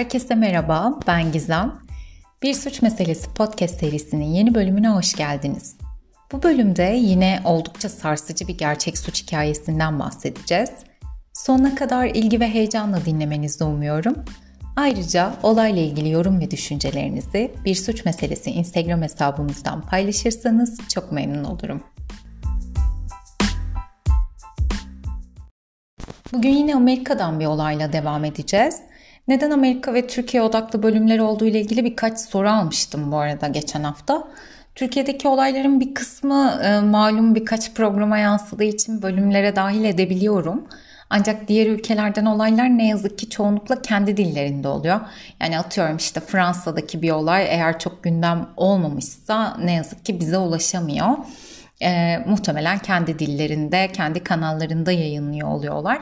Herkese merhaba, ben Gizem. Bir Suç Meselesi podcast serisinin yeni bölümüne hoş geldiniz. Bu bölümde yine oldukça sarsıcı bir gerçek suç hikayesinden bahsedeceğiz. Sonuna kadar ilgi ve heyecanla dinlemenizi umuyorum. Ayrıca olayla ilgili yorum ve düşüncelerinizi Bir Suç Meselesi Instagram hesabımızdan paylaşırsanız çok memnun olurum. Bugün yine Amerika'dan bir olayla devam edeceğiz. Neden Amerika ve Türkiye odaklı bölümler olduğu ile ilgili birkaç soru almıştım bu arada geçen hafta. Türkiye'deki olayların bir kısmı e, malum birkaç programa yansıdığı için bölümlere dahil edebiliyorum. Ancak diğer ülkelerden olaylar ne yazık ki çoğunlukla kendi dillerinde oluyor. Yani atıyorum işte Fransa'daki bir olay eğer çok gündem olmamışsa ne yazık ki bize ulaşamıyor e, muhtemelen kendi dillerinde, kendi kanallarında yayınlıyor oluyorlar.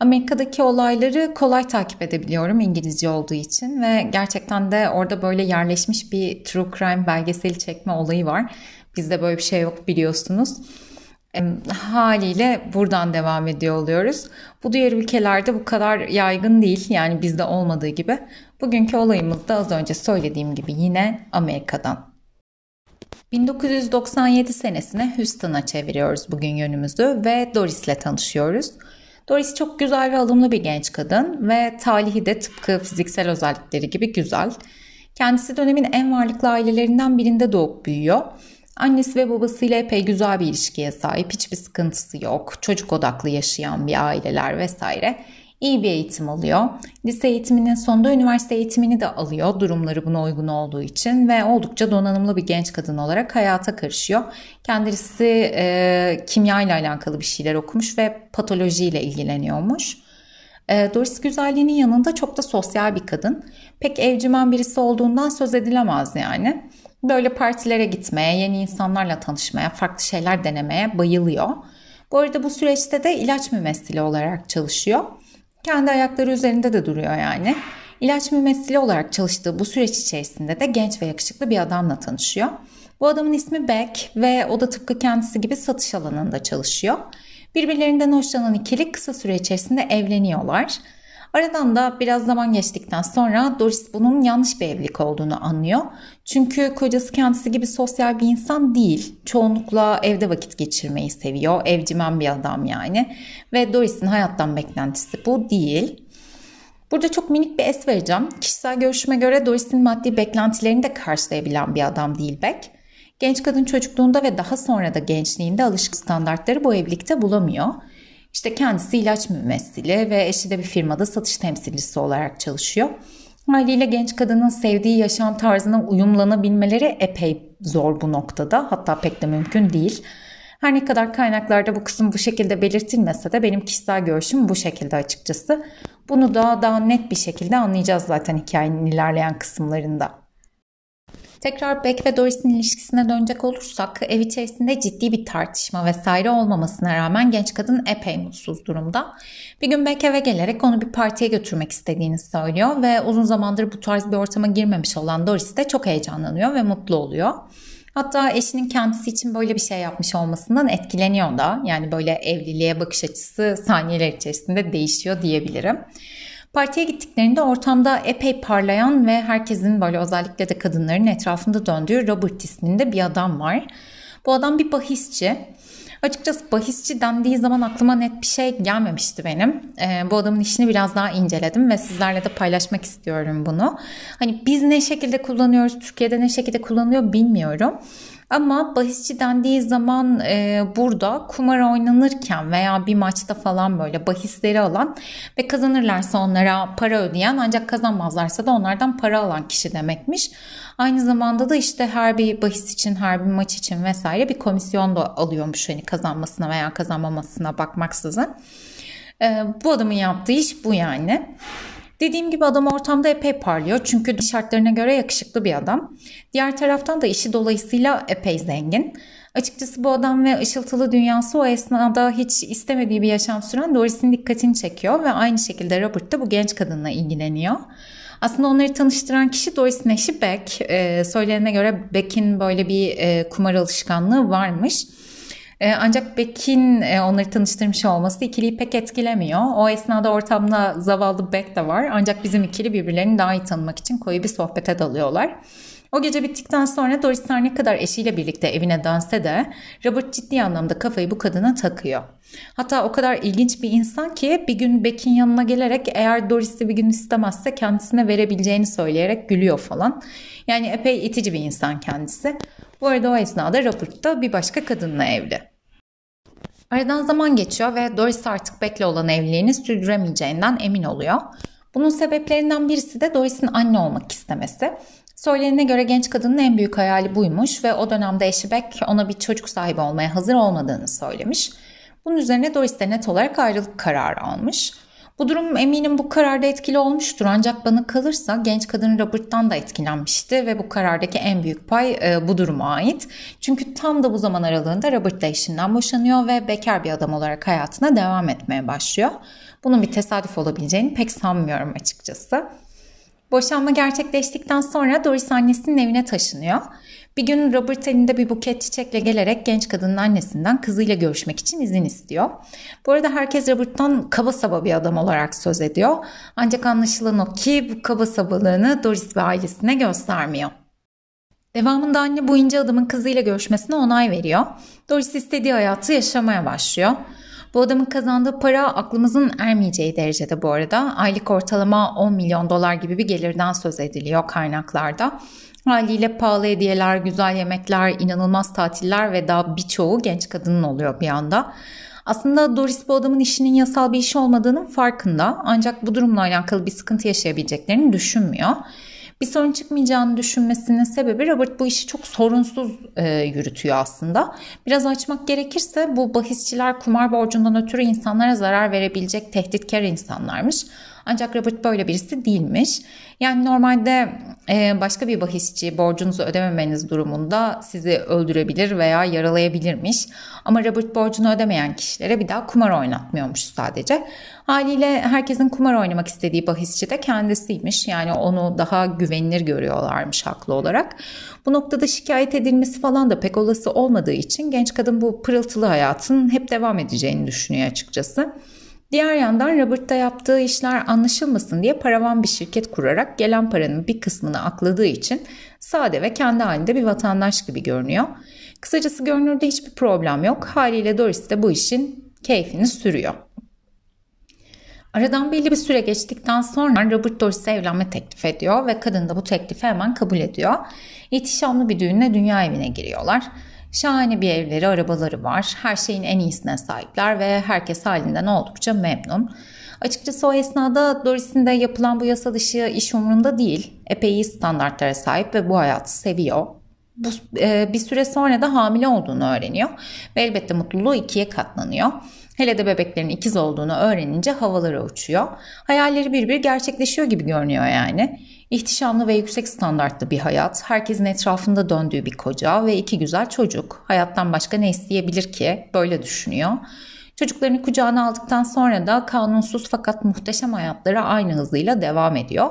Amerika'daki olayları kolay takip edebiliyorum İngilizce olduğu için ve gerçekten de orada böyle yerleşmiş bir true crime belgeseli çekme olayı var. Bizde böyle bir şey yok biliyorsunuz. E, haliyle buradan devam ediyor oluyoruz. Bu diğer ülkelerde bu kadar yaygın değil yani bizde olmadığı gibi. Bugünkü olayımız da az önce söylediğim gibi yine Amerika'dan. 1997 senesine Houston'a çeviriyoruz bugün yönümüzü ve Doris'le tanışıyoruz. Doris çok güzel ve alımlı bir genç kadın ve talihi de tıpkı fiziksel özellikleri gibi güzel. Kendisi dönemin en varlıklı ailelerinden birinde doğup büyüyor. Annesi ve babasıyla epey güzel bir ilişkiye sahip, hiçbir sıkıntısı yok, çocuk odaklı yaşayan bir aileler vesaire iyi bir eğitim alıyor. Lise eğitiminin sonunda üniversite eğitimini de alıyor durumları buna uygun olduğu için ve oldukça donanımlı bir genç kadın olarak hayata karışıyor. Kendisi e, kimya ile alakalı bir şeyler okumuş ve patolojiyle ilgileniyormuş. E, Doris güzelliğinin yanında çok da sosyal bir kadın. Pek evcimen birisi olduğundan söz edilemez yani. Böyle partilere gitmeye, yeni insanlarla tanışmaya, farklı şeyler denemeye bayılıyor. Bu arada bu süreçte de ilaç mümessili olarak çalışıyor. Kendi ayakları üzerinde de duruyor yani. İlaç mümessili olarak çalıştığı bu süreç içerisinde de genç ve yakışıklı bir adamla tanışıyor. Bu adamın ismi Beck ve o da tıpkı kendisi gibi satış alanında çalışıyor. Birbirlerinden hoşlanan ikili kısa süre içerisinde evleniyorlar. Aradan da biraz zaman geçtikten sonra Doris bunun yanlış bir evlilik olduğunu anlıyor. Çünkü kocası kendisi gibi sosyal bir insan değil. Çoğunlukla evde vakit geçirmeyi seviyor. Evcimen bir adam yani. Ve Doris'in hayattan beklentisi bu değil. Burada çok minik bir es vereceğim. Kişisel görüşüme göre Doris'in maddi beklentilerini de karşılayabilen bir adam değil Beck. Genç kadın çocukluğunda ve daha sonra da gençliğinde alışık standartları bu evlilikte bulamıyor. İşte kendisi ilaç mümessili ve eşi de bir firmada satış temsilcisi olarak çalışıyor. Haliyle genç kadının sevdiği yaşam tarzına uyumlanabilmeleri epey zor bu noktada. Hatta pek de mümkün değil. Her ne kadar kaynaklarda bu kısım bu şekilde belirtilmese de benim kişisel görüşüm bu şekilde açıkçası. Bunu da daha net bir şekilde anlayacağız zaten hikayenin ilerleyen kısımlarında. Tekrar Beck ve Doris'in ilişkisine dönecek olursak ev içerisinde ciddi bir tartışma vesaire olmamasına rağmen genç kadın epey mutsuz durumda. Bir gün Beck eve gelerek onu bir partiye götürmek istediğini söylüyor ve uzun zamandır bu tarz bir ortama girmemiş olan Doris de çok heyecanlanıyor ve mutlu oluyor. Hatta eşinin kendisi için böyle bir şey yapmış olmasından etkileniyor da. Yani böyle evliliğe bakış açısı saniyeler içerisinde değişiyor diyebilirim. Partiye gittiklerinde ortamda epey parlayan ve herkesin böyle özellikle de kadınların etrafında döndüğü Robert isminde bir adam var. Bu adam bir bahisçi. Açıkçası bahisçi dendiği zaman aklıma net bir şey gelmemişti benim. Ee, bu adamın işini biraz daha inceledim ve sizlerle de paylaşmak istiyorum bunu. Hani biz ne şekilde kullanıyoruz, Türkiye'de ne şekilde kullanılıyor bilmiyorum. Ama bahisçi dendiği zaman e, burada kumar oynanırken veya bir maçta falan böyle bahisleri alan ve kazanırlarsa onlara para ödeyen ancak kazanmazlarsa da onlardan para alan kişi demekmiş. Aynı zamanda da işte her bir bahis için, her bir maç için vesaire bir komisyon da alıyormuş hani kazanmasına veya kazanmamasına bakmaksızın. E, bu adamın yaptığı iş bu yani. Dediğim gibi adam ortamda epey parlıyor çünkü şartlarına göre yakışıklı bir adam. Diğer taraftan da işi dolayısıyla epey zengin. Açıkçası bu adam ve ışıltılı dünyası o esnada hiç istemediği bir yaşam süren Doris'in dikkatini çekiyor ve aynı şekilde Robert da bu genç kadınla ilgileniyor. Aslında onları tanıştıran kişi Doris'in eşi Beck. Ee, söylenene göre Beck'in böyle bir e, kumar alışkanlığı varmış. E, ancak Beck'in e, onları tanıştırmış olması ikiliyi pek etkilemiyor. O esnada ortamda zavallı Beck de var. Ancak bizim ikili birbirlerini daha iyi tanımak için koyu bir sohbete dalıyorlar. O gece bittikten sonra Doris her ne kadar eşiyle birlikte evine dönse de Robert ciddi anlamda kafayı bu kadına takıyor. Hatta o kadar ilginç bir insan ki bir gün Beck'in yanına gelerek eğer Doris'i bir gün istemezse kendisine verebileceğini söyleyerek gülüyor falan. Yani epey itici bir insan kendisi. Bu arada o esnada Robert da bir başka kadınla evli. Aradan zaman geçiyor ve Doris artık Beck'le olan evliliğini sürdüremeyeceğinden emin oluyor. Bunun sebeplerinden birisi de Doris'in anne olmak istemesi. Söylenene göre genç kadının en büyük hayali buymuş ve o dönemde eşi Beck ona bir çocuk sahibi olmaya hazır olmadığını söylemiş. Bunun üzerine Doris de net olarak ayrılık kararı almış. Bu durum eminim bu kararda etkili olmuştur ancak bana kalırsa genç kadın Robert'tan da etkilenmişti ve bu karardaki en büyük pay e, bu duruma ait. Çünkü tam da bu zaman aralığında Robert da eşinden boşanıyor ve bekar bir adam olarak hayatına devam etmeye başlıyor. Bunun bir tesadüf olabileceğini pek sanmıyorum açıkçası. Boşanma gerçekleştikten sonra Doris annesinin evine taşınıyor. Bir gün Robert elinde bir buket çiçekle gelerek genç kadının annesinden kızıyla görüşmek için izin istiyor. Bu arada herkes Robert'tan kaba saba bir adam olarak söz ediyor. Ancak anlaşılan o ki bu kaba sabalığını Doris ve ailesine göstermiyor. Devamında anne bu ince adamın kızıyla görüşmesine onay veriyor. Doris istediği hayatı yaşamaya başlıyor. Bu adamın kazandığı para aklımızın ermeyeceği derecede bu arada. Aylık ortalama 10 milyon dolar gibi bir gelirden söz ediliyor kaynaklarda. Haliyle pahalı hediyeler, güzel yemekler, inanılmaz tatiller ve daha birçoğu genç kadının oluyor bir anda. Aslında Doris bu adamın işinin yasal bir iş olmadığının farkında ancak bu durumla alakalı bir sıkıntı yaşayabileceklerini düşünmüyor. Bir sorun çıkmayacağını düşünmesinin sebebi Robert bu işi çok sorunsuz e, yürütüyor aslında. Biraz açmak gerekirse bu bahisçiler kumar borcundan ötürü insanlara zarar verebilecek tehditkar insanlarmış. Ancak Robert böyle birisi değilmiş. Yani normalde e, başka bir bahisçi borcunuzu ödememeniz durumunda sizi öldürebilir veya yaralayabilirmiş. Ama Robert borcunu ödemeyen kişilere bir daha kumar oynatmıyormuş sadece. Haliyle herkesin kumar oynamak istediği bahisçi de kendisiymiş. Yani onu daha güvenilir görüyorlarmış haklı olarak. Bu noktada şikayet edilmesi falan da pek olası olmadığı için genç kadın bu pırıltılı hayatın hep devam edeceğini düşünüyor açıkçası. Diğer yandan Robert'ta yaptığı işler anlaşılmasın diye paravan bir şirket kurarak gelen paranın bir kısmını akladığı için sade ve kendi halinde bir vatandaş gibi görünüyor. Kısacası görünürde hiçbir problem yok. Haliyle Doris de bu işin keyfini sürüyor. Aradan belli bir süre geçtikten sonra Robert Doris'e evlenme teklif ediyor ve kadın da bu teklifi hemen kabul ediyor. İhtişamlı bir düğünle dünya evine giriyorlar. Şahane bir evleri, arabaları var. Her şeyin en iyisine sahipler ve herkes halinden oldukça memnun. Açıkçası o esnada Doris'in de yapılan bu yasa dışı iş umurunda değil. Epey iyi standartlara sahip ve bu hayatı seviyor. Bu, e, bir süre sonra da hamile olduğunu öğreniyor ve elbette mutluluğu ikiye katlanıyor. Hele de bebeklerin ikiz olduğunu öğrenince havalara uçuyor. Hayalleri bir bir gerçekleşiyor gibi görünüyor yani. İhtişamlı ve yüksek standartlı bir hayat, herkesin etrafında döndüğü bir koca ve iki güzel çocuk. Hayattan başka ne isteyebilir ki? Böyle düşünüyor. Çocuklarını kucağına aldıktan sonra da kanunsuz fakat muhteşem hayatları aynı hızıyla devam ediyor.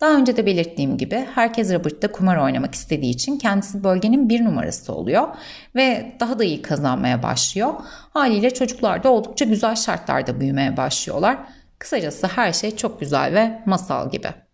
Daha önce de belirttiğim gibi herkes Robert'ta kumar oynamak istediği için kendisi bölgenin bir numarası oluyor ve daha da iyi kazanmaya başlıyor. Haliyle çocuklar da oldukça güzel şartlarda büyümeye başlıyorlar. Kısacası her şey çok güzel ve masal gibi.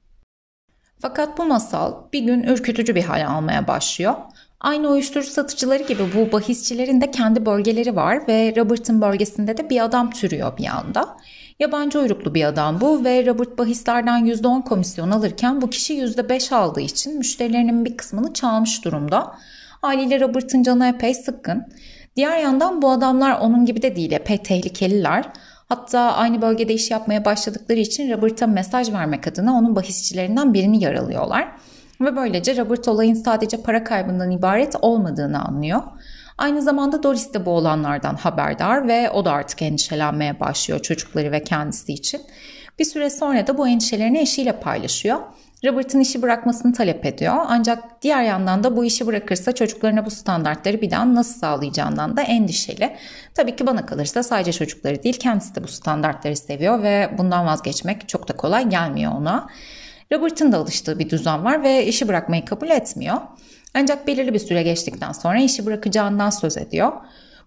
Fakat bu masal bir gün ürkütücü bir hale almaya başlıyor. Aynı uyuşturucu satıcıları gibi bu bahisçilerin de kendi bölgeleri var ve Robert'ın bölgesinde de bir adam türüyor bir anda. Yabancı uyruklu bir adam bu ve Robert bahislerden %10 komisyon alırken bu kişi %5 aldığı için müşterilerinin bir kısmını çalmış durumda. Haliyle Robert'ın canı epey sıkkın. Diğer yandan bu adamlar onun gibi de değil epey tehlikeliler. Hatta aynı bölgede iş yapmaya başladıkları için Robert'a mesaj vermek adına onun bahisçilerinden birini yaralıyorlar. Ve böylece Robert olayın sadece para kaybından ibaret olmadığını anlıyor. Aynı zamanda Doris de bu olanlardan haberdar ve o da artık endişelenmeye başlıyor çocukları ve kendisi için. Bir süre sonra da bu endişelerini eşiyle paylaşıyor. Robert'ın işi bırakmasını talep ediyor. Ancak diğer yandan da bu işi bırakırsa çocuklarına bu standartları bir daha nasıl sağlayacağından da endişeli. Tabii ki bana kalırsa sadece çocukları değil kendisi de bu standartları seviyor ve bundan vazgeçmek çok da kolay gelmiyor ona. Robert'ın da alıştığı bir düzen var ve işi bırakmayı kabul etmiyor. Ancak belirli bir süre geçtikten sonra işi bırakacağından söz ediyor.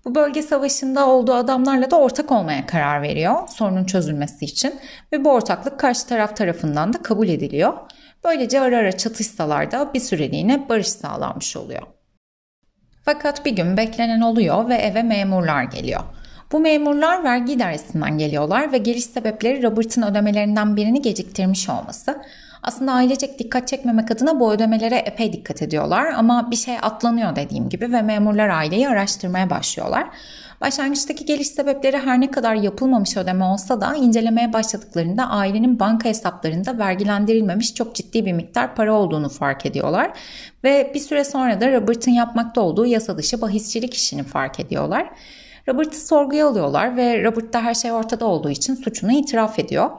Bu bölge savaşında olduğu adamlarla da ortak olmaya karar veriyor sorunun çözülmesi için ve bu ortaklık karşı taraf tarafından da kabul ediliyor. Böylece ara ara çatışsalar da bir süreliğine barış sağlanmış oluyor. Fakat bir gün beklenen oluyor ve eve memurlar geliyor. Bu memurlar vergi idaresinden geliyorlar ve geliş sebepleri Robert'ın ödemelerinden birini geciktirmiş olması. Aslında ailecek dikkat çekmemek adına bu ödemelere epey dikkat ediyorlar ama bir şey atlanıyor dediğim gibi ve memurlar aileyi araştırmaya başlıyorlar. Başlangıçtaki geliş sebepleri her ne kadar yapılmamış ödeme olsa da incelemeye başladıklarında ailenin banka hesaplarında vergilendirilmemiş çok ciddi bir miktar para olduğunu fark ediyorlar. Ve bir süre sonra da Robert'ın yapmakta olduğu yasa dışı bahisçilik işini fark ediyorlar. Robert'ı sorguya alıyorlar ve Robert da her şey ortada olduğu için suçunu itiraf ediyor.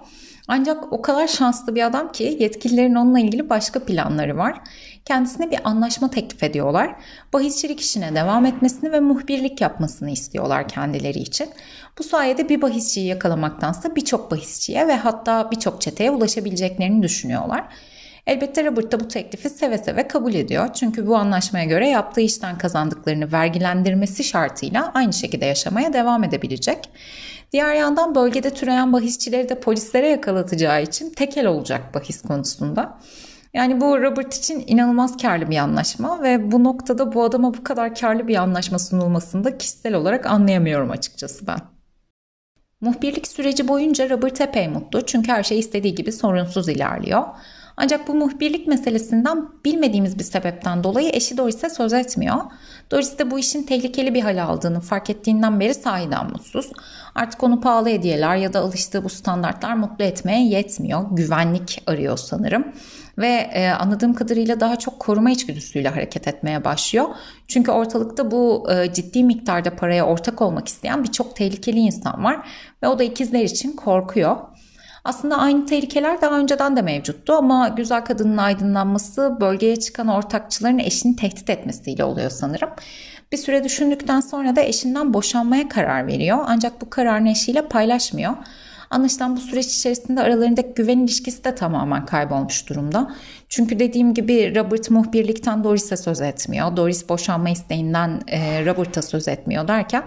Ancak o kadar şanslı bir adam ki yetkililerin onunla ilgili başka planları var. Kendisine bir anlaşma teklif ediyorlar. Bahisçilik işine devam etmesini ve muhbirlik yapmasını istiyorlar kendileri için. Bu sayede bir bahisçiyi yakalamaktansa birçok bahisçiye ve hatta birçok çeteye ulaşabileceklerini düşünüyorlar. Elbette Robert da bu teklifi seve seve kabul ediyor. Çünkü bu anlaşmaya göre yaptığı işten kazandıklarını vergilendirmesi şartıyla aynı şekilde yaşamaya devam edebilecek. Diğer yandan bölgede türeyen bahisçileri de polislere yakalatacağı için tekel olacak bahis konusunda. Yani bu Robert için inanılmaz karlı bir anlaşma ve bu noktada bu adama bu kadar karlı bir anlaşma sunulmasını da kişisel olarak anlayamıyorum açıkçası ben. Muhbirlik süreci boyunca Robert epey mutlu çünkü her şey istediği gibi sorunsuz ilerliyor. Ancak bu muhbirlik meselesinden bilmediğimiz bir sebepten dolayı eşi Doris'e söz etmiyor. Doris de bu işin tehlikeli bir hal aldığını fark ettiğinden beri sahiden mutsuz. Artık onu pahalı hediyeler ya da alıştığı bu standartlar mutlu etmeye yetmiyor. Güvenlik arıyor sanırım. Ve e, anladığım kadarıyla daha çok koruma içgüdüsüyle hareket etmeye başlıyor. Çünkü ortalıkta bu e, ciddi miktarda paraya ortak olmak isteyen birçok tehlikeli insan var. Ve o da ikizler için korkuyor. Aslında aynı tehlikeler daha önceden de mevcuttu ama güzel kadının aydınlanması bölgeye çıkan ortakçıların eşini tehdit etmesiyle oluyor sanırım. Bir süre düşündükten sonra da eşinden boşanmaya karar veriyor ancak bu kararını eşiyle paylaşmıyor. Anlaşılan bu süreç içerisinde aralarındaki güven ilişkisi de tamamen kaybolmuş durumda. Çünkü dediğim gibi Robert muhbirlikten Doris'e söz etmiyor. Doris boşanma isteğinden e, Robert'a söz etmiyor derken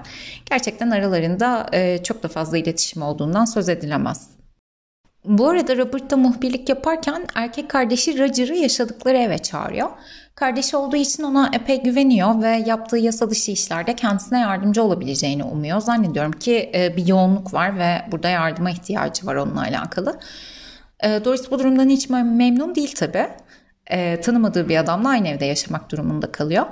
gerçekten aralarında e, çok da fazla iletişim olduğundan söz edilemez. Bu arada Robert da muhbirlik yaparken erkek kardeşi Roger'ı yaşadıkları eve çağırıyor. Kardeşi olduğu için ona epey güveniyor ve yaptığı yasa dışı işlerde kendisine yardımcı olabileceğini umuyor. Zannediyorum ki e, bir yoğunluk var ve burada yardıma ihtiyacı var onunla alakalı. E, Doris bu durumdan hiç memnun değil tabii. E, tanımadığı bir adamla aynı evde yaşamak durumunda kalıyor.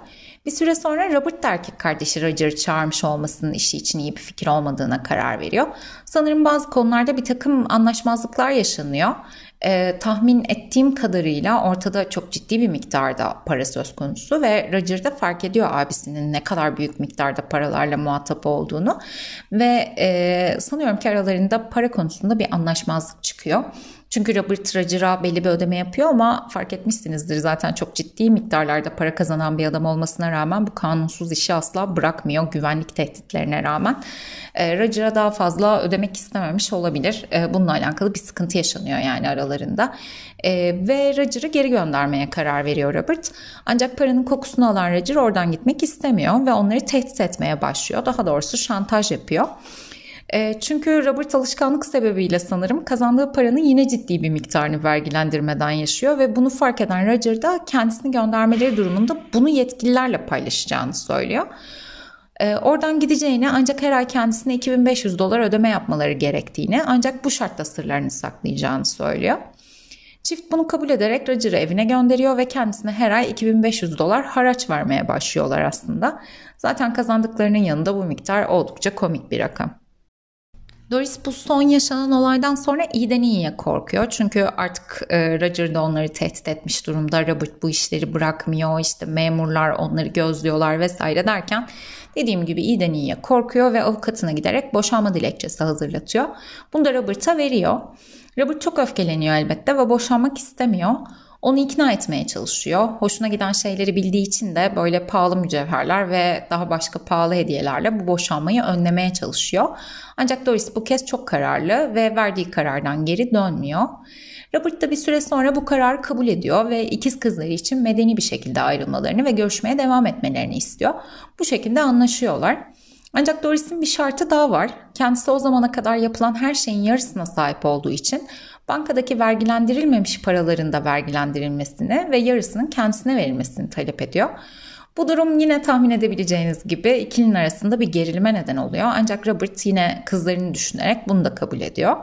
Bir süre sonra Robert da erkek kardeşi Roger'ı çağırmış olmasının işi için iyi bir fikir olmadığına karar veriyor. Sanırım bazı konularda bir takım anlaşmazlıklar yaşanıyor. Ee, tahmin ettiğim kadarıyla ortada çok ciddi bir miktarda para söz konusu ve Roger da fark ediyor abisinin ne kadar büyük miktarda paralarla muhatap olduğunu ve e, sanıyorum ki aralarında para konusunda bir anlaşmazlık çıkıyor. Çünkü Robert Roger'a belli bir ödeme yapıyor ama fark etmişsinizdir zaten çok ciddi miktarlarda para kazanan bir adam olmasına rağmen bu kanunsuz işi asla bırakmıyor güvenlik tehditlerine rağmen. E, Roger'a daha fazla ödemek istememiş olabilir. E, bununla alakalı bir sıkıntı yaşanıyor yani aralarında. E, ve Roger'ı geri göndermeye karar veriyor Robert. Ancak paranın kokusunu alan Roger oradan gitmek istemiyor ve onları tehdit etmeye başlıyor. Daha doğrusu şantaj yapıyor. E, çünkü Robert alışkanlık sebebiyle sanırım kazandığı paranın yine ciddi bir miktarını vergilendirmeden yaşıyor ve bunu fark eden Roger da kendisini göndermeleri durumunda bunu yetkililerle paylaşacağını söylüyor. E, oradan gideceğini ancak her ay kendisine 2500 dolar ödeme yapmaları gerektiğini ancak bu şartta sırlarını saklayacağını söylüyor. Çift bunu kabul ederek Roger'ı evine gönderiyor ve kendisine her ay 2500 dolar haraç vermeye başlıyorlar aslında. Zaten kazandıklarının yanında bu miktar oldukça komik bir rakam. Doris bu son yaşanan olaydan sonra iyiden iyiye korkuyor. Çünkü artık e, Roger da onları tehdit etmiş durumda. Robert bu işleri bırakmıyor. İşte memurlar onları gözlüyorlar vesaire derken dediğim gibi iyiden iyiye korkuyor ve avukatına giderek boşanma dilekçesi hazırlatıyor. Bunu da Robert'a veriyor. Robert çok öfkeleniyor elbette ve boşanmak istemiyor. Onu ikna etmeye çalışıyor. Hoşuna giden şeyleri bildiği için de böyle pahalı mücevherler ve daha başka pahalı hediyelerle bu boşanmayı önlemeye çalışıyor. Ancak Doris bu kez çok kararlı ve verdiği karardan geri dönmüyor. Robert da bir süre sonra bu kararı kabul ediyor ve ikiz kızları için medeni bir şekilde ayrılmalarını ve görüşmeye devam etmelerini istiyor. Bu şekilde anlaşıyorlar. Ancak Doris'in bir şartı daha var. Kendisi o zamana kadar yapılan her şeyin yarısına sahip olduğu için bankadaki vergilendirilmemiş paraların da vergilendirilmesini ve yarısının kendisine verilmesini talep ediyor. Bu durum yine tahmin edebileceğiniz gibi ikilinin arasında bir gerilime neden oluyor. Ancak Robert yine kızlarını düşünerek bunu da kabul ediyor.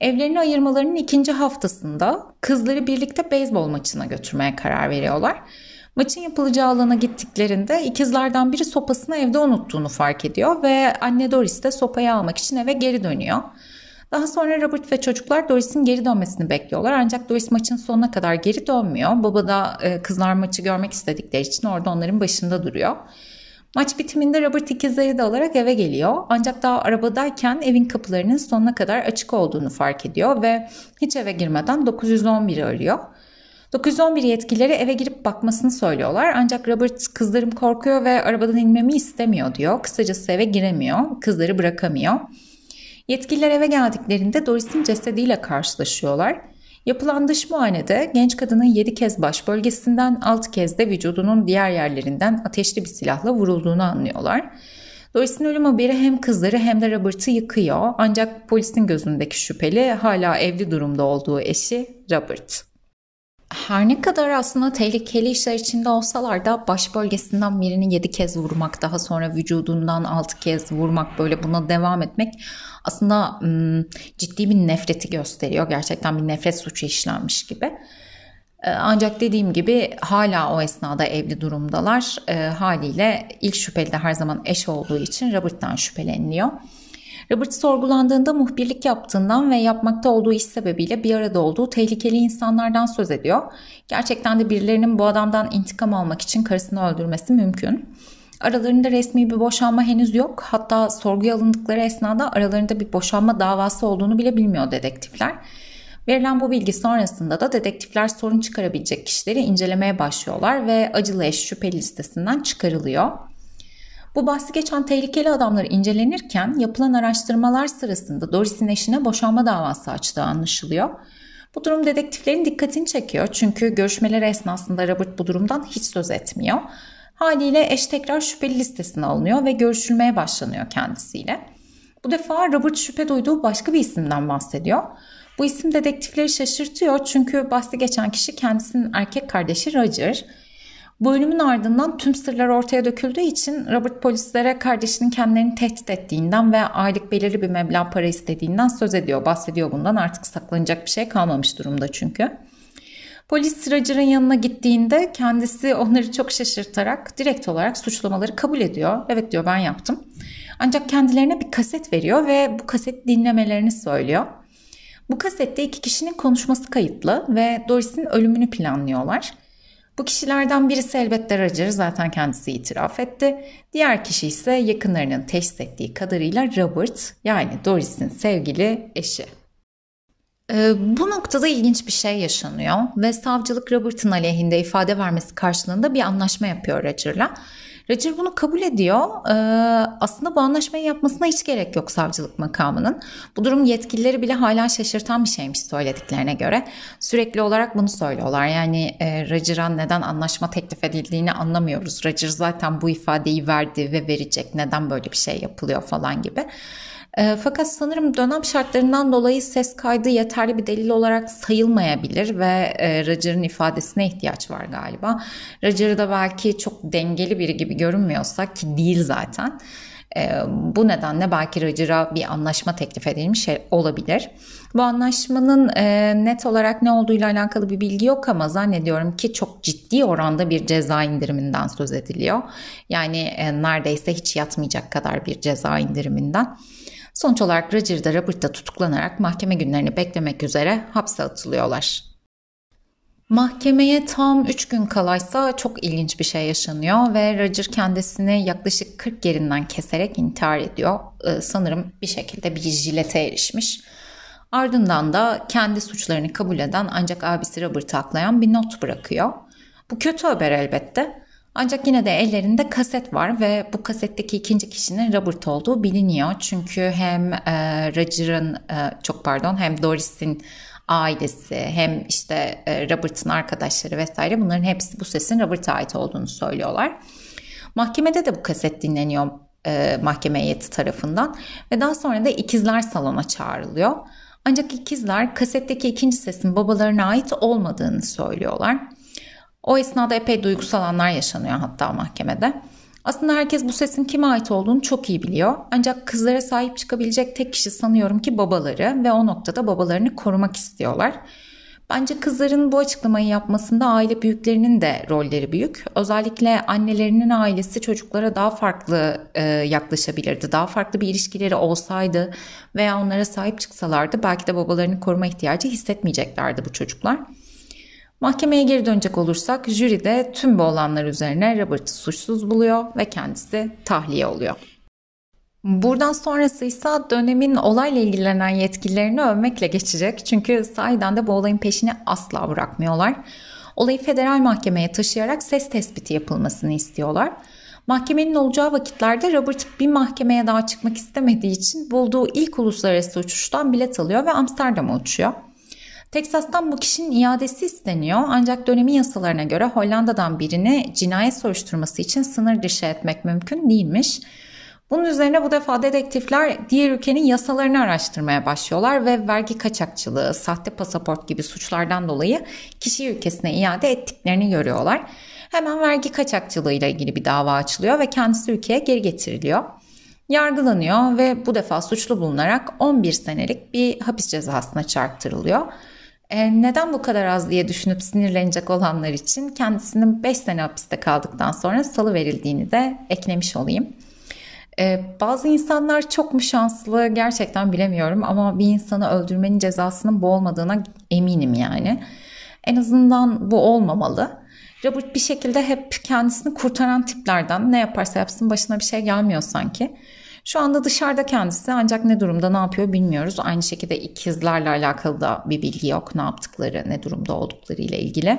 Evlerini ayırmalarının ikinci haftasında kızları birlikte beyzbol maçına götürmeye karar veriyorlar. Maçın yapılacağı alana gittiklerinde ikizlerden biri sopasını evde unuttuğunu fark ediyor ve anne Doris de sopayı almak için eve geri dönüyor. Daha sonra Robert ve çocuklar Doris'in geri dönmesini bekliyorlar ancak Doris maçın sonuna kadar geri dönmüyor. Baba da e, kızlar maçı görmek istedikleri için orada onların başında duruyor. Maç bitiminde Robert ikizleri de alarak eve geliyor. Ancak daha arabadayken evin kapılarının sonuna kadar açık olduğunu fark ediyor ve hiç eve girmeden 911'i arıyor. 911 yetkilileri eve girip bakmasını söylüyorlar. Ancak Robert kızlarım korkuyor ve arabadan inmemi istemiyor diyor. Kısacası eve giremiyor. Kızları bırakamıyor. Yetkililer eve geldiklerinde Doris'in cesediyle karşılaşıyorlar. Yapılan dış muayenede genç kadının 7 kez baş bölgesinden 6 kez de vücudunun diğer yerlerinden ateşli bir silahla vurulduğunu anlıyorlar. Doris'in ölüm haberi hem kızları hem de Robert'ı yıkıyor. Ancak polisin gözündeki şüpheli hala evli durumda olduğu eşi Robert her ne kadar aslında tehlikeli işler içinde olsalar da baş bölgesinden birini 7 kez vurmak, daha sonra vücudundan 6 kez vurmak böyle buna devam etmek aslında ciddi bir nefreti gösteriyor. Gerçekten bir nefret suçu işlenmiş gibi. Ancak dediğim gibi hala o esnada evli durumdalar. Haliyle ilk şüpheli de her zaman eş olduğu için Robert'tan şüpheleniliyor. Robert sorgulandığında muhbirlik yaptığından ve yapmakta olduğu iş sebebiyle bir arada olduğu tehlikeli insanlardan söz ediyor. Gerçekten de birilerinin bu adamdan intikam almak için karısını öldürmesi mümkün. Aralarında resmi bir boşanma henüz yok. Hatta sorguya alındıkları esnada aralarında bir boşanma davası olduğunu bile bilmiyor dedektifler. Verilen bu bilgi sonrasında da dedektifler sorun çıkarabilecek kişileri incelemeye başlıyorlar ve acılı eş şüpheli listesinden çıkarılıyor. Bu bahsi geçen tehlikeli adamlar incelenirken yapılan araştırmalar sırasında Doris'in eşine boşanma davası açtığı anlaşılıyor. Bu durum dedektiflerin dikkatini çekiyor çünkü görüşmeleri esnasında Robert bu durumdan hiç söz etmiyor. Haliyle eş tekrar şüpheli listesine alınıyor ve görüşülmeye başlanıyor kendisiyle. Bu defa Robert şüphe duyduğu başka bir isimden bahsediyor. Bu isim dedektifleri şaşırtıyor çünkü bahsi geçen kişi kendisinin erkek kardeşi Roger. Bu ölümün ardından tüm sırlar ortaya döküldüğü için Robert polislere kardeşinin kendilerini tehdit ettiğinden ve aylık belirli bir meblağ para istediğinden söz ediyor. Bahsediyor bundan artık saklanacak bir şey kalmamış durumda çünkü. Polis Roger'ın yanına gittiğinde kendisi onları çok şaşırtarak direkt olarak suçlamaları kabul ediyor. Evet diyor ben yaptım. Ancak kendilerine bir kaset veriyor ve bu kaset dinlemelerini söylüyor. Bu kasette iki kişinin konuşması kayıtlı ve Doris'in ölümünü planlıyorlar. Bu kişilerden birisi elbette Roger zaten kendisi itiraf etti. Diğer kişi ise yakınlarının teşhis ettiği kadarıyla Robert yani Doris'in sevgili eşi. Ee, bu noktada ilginç bir şey yaşanıyor ve savcılık Robert'ın aleyhinde ifade vermesi karşılığında bir anlaşma yapıyor Roger'la. Roger bunu kabul ediyor. Ee, aslında bu anlaşmayı yapmasına hiç gerek yok savcılık makamının. Bu durum yetkilileri bile hala şaşırtan bir şeymiş söylediklerine göre. Sürekli olarak bunu söylüyorlar. Yani e, Roger'a neden anlaşma teklif edildiğini anlamıyoruz. Roger zaten bu ifadeyi verdi ve verecek. Neden böyle bir şey yapılıyor falan gibi. E, fakat sanırım dönem şartlarından dolayı ses kaydı yeterli bir delil olarak sayılmayabilir ve e, Roger'ın ifadesine ihtiyaç var galiba. Roger da belki çok dengeli biri gibi görünmüyorsa ki değil zaten. E, bu nedenle belki Roger'a bir anlaşma teklif edilmiş olabilir. Bu anlaşmanın e, net olarak ne olduğuyla alakalı bir bilgi yok ama zannediyorum ki çok ciddi oranda bir ceza indiriminden söz ediliyor. Yani e, neredeyse hiç yatmayacak kadar bir ceza indiriminden. Sonuç olarak Roger da Robert da tutuklanarak mahkeme günlerini beklemek üzere hapse atılıyorlar. Mahkemeye tam 3 gün kalaysa çok ilginç bir şey yaşanıyor ve Roger kendisini yaklaşık 40 yerinden keserek intihar ediyor. Ee, sanırım bir şekilde bir jilete erişmiş. Ardından da kendi suçlarını kabul eden ancak abisi Robert'ı aklayan bir not bırakıyor. Bu kötü haber elbette. Ancak yine de ellerinde kaset var ve bu kasetteki ikinci kişinin Robert olduğu biliniyor. Çünkü hem e, Roger'ın e, çok pardon hem Doris'in ailesi hem işte e, Robert'ın arkadaşları vesaire bunların hepsi bu sesin Robert'a ait olduğunu söylüyorlar. Mahkemede de bu kaset dinleniyor e, mahkeme heyeti tarafından ve daha sonra da ikizler salona çağrılıyor. Ancak ikizler kasetteki ikinci sesin babalarına ait olmadığını söylüyorlar. O esnada epey duygusal anlar yaşanıyor hatta mahkemede. Aslında herkes bu sesin kime ait olduğunu çok iyi biliyor. Ancak kızlara sahip çıkabilecek tek kişi sanıyorum ki babaları ve o noktada babalarını korumak istiyorlar. Bence kızların bu açıklamayı yapmasında aile büyüklerinin de rolleri büyük. Özellikle annelerinin ailesi çocuklara daha farklı e, yaklaşabilirdi. Daha farklı bir ilişkileri olsaydı veya onlara sahip çıksalardı belki de babalarını koruma ihtiyacı hissetmeyeceklerdi bu çocuklar. Mahkemeye geri dönecek olursak jüri de tüm bu olanlar üzerine Robert'ı suçsuz buluyor ve kendisi tahliye oluyor. Buradan sonrası ise dönemin olayla ilgilenen yetkililerini övmekle geçecek. Çünkü sahiden de bu olayın peşini asla bırakmıyorlar. Olayı federal mahkemeye taşıyarak ses tespiti yapılmasını istiyorlar. Mahkemenin olacağı vakitlerde Robert bir mahkemeye daha çıkmak istemediği için bulduğu ilk uluslararası uçuştan bilet alıyor ve Amsterdam'a uçuyor. Teksas'tan bu kişinin iadesi isteniyor ancak dönemin yasalarına göre Hollanda'dan birini cinayet soruşturması için sınır dışı etmek mümkün değilmiş. Bunun üzerine bu defa dedektifler diğer ülkenin yasalarını araştırmaya başlıyorlar ve vergi kaçakçılığı, sahte pasaport gibi suçlardan dolayı kişi ülkesine iade ettiklerini görüyorlar. Hemen vergi kaçakçılığı ile ilgili bir dava açılıyor ve kendisi ülkeye geri getiriliyor. Yargılanıyor ve bu defa suçlu bulunarak 11 senelik bir hapis cezasına çarptırılıyor. E, neden bu kadar az diye düşünüp sinirlenecek olanlar için kendisinin 5 sene hapiste kaldıktan sonra salı verildiğini de eklemiş olayım. Ee, bazı insanlar çok mu şanslı gerçekten bilemiyorum ama bir insanı öldürmenin cezasının bu olmadığına eminim yani. En azından bu olmamalı. Robert bir şekilde hep kendisini kurtaran tiplerden ne yaparsa yapsın başına bir şey gelmiyor sanki. Şu anda dışarıda kendisi ancak ne durumda ne yapıyor bilmiyoruz. Aynı şekilde ikizlerle alakalı da bir bilgi yok. Ne yaptıkları, ne durumda oldukları ile ilgili.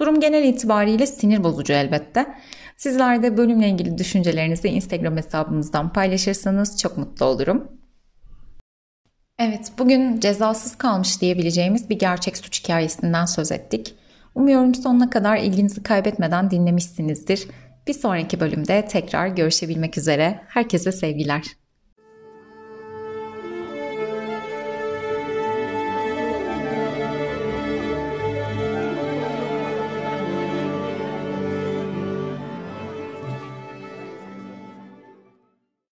Durum genel itibariyle sinir bozucu elbette. Sizler de bölümle ilgili düşüncelerinizi Instagram hesabımızdan paylaşırsanız çok mutlu olurum. Evet, bugün cezasız kalmış diyebileceğimiz bir gerçek suç hikayesinden söz ettik. Umuyorum sonuna kadar ilginizi kaybetmeden dinlemişsinizdir. Bir sonraki bölümde tekrar görüşebilmek üzere. Herkese sevgiler.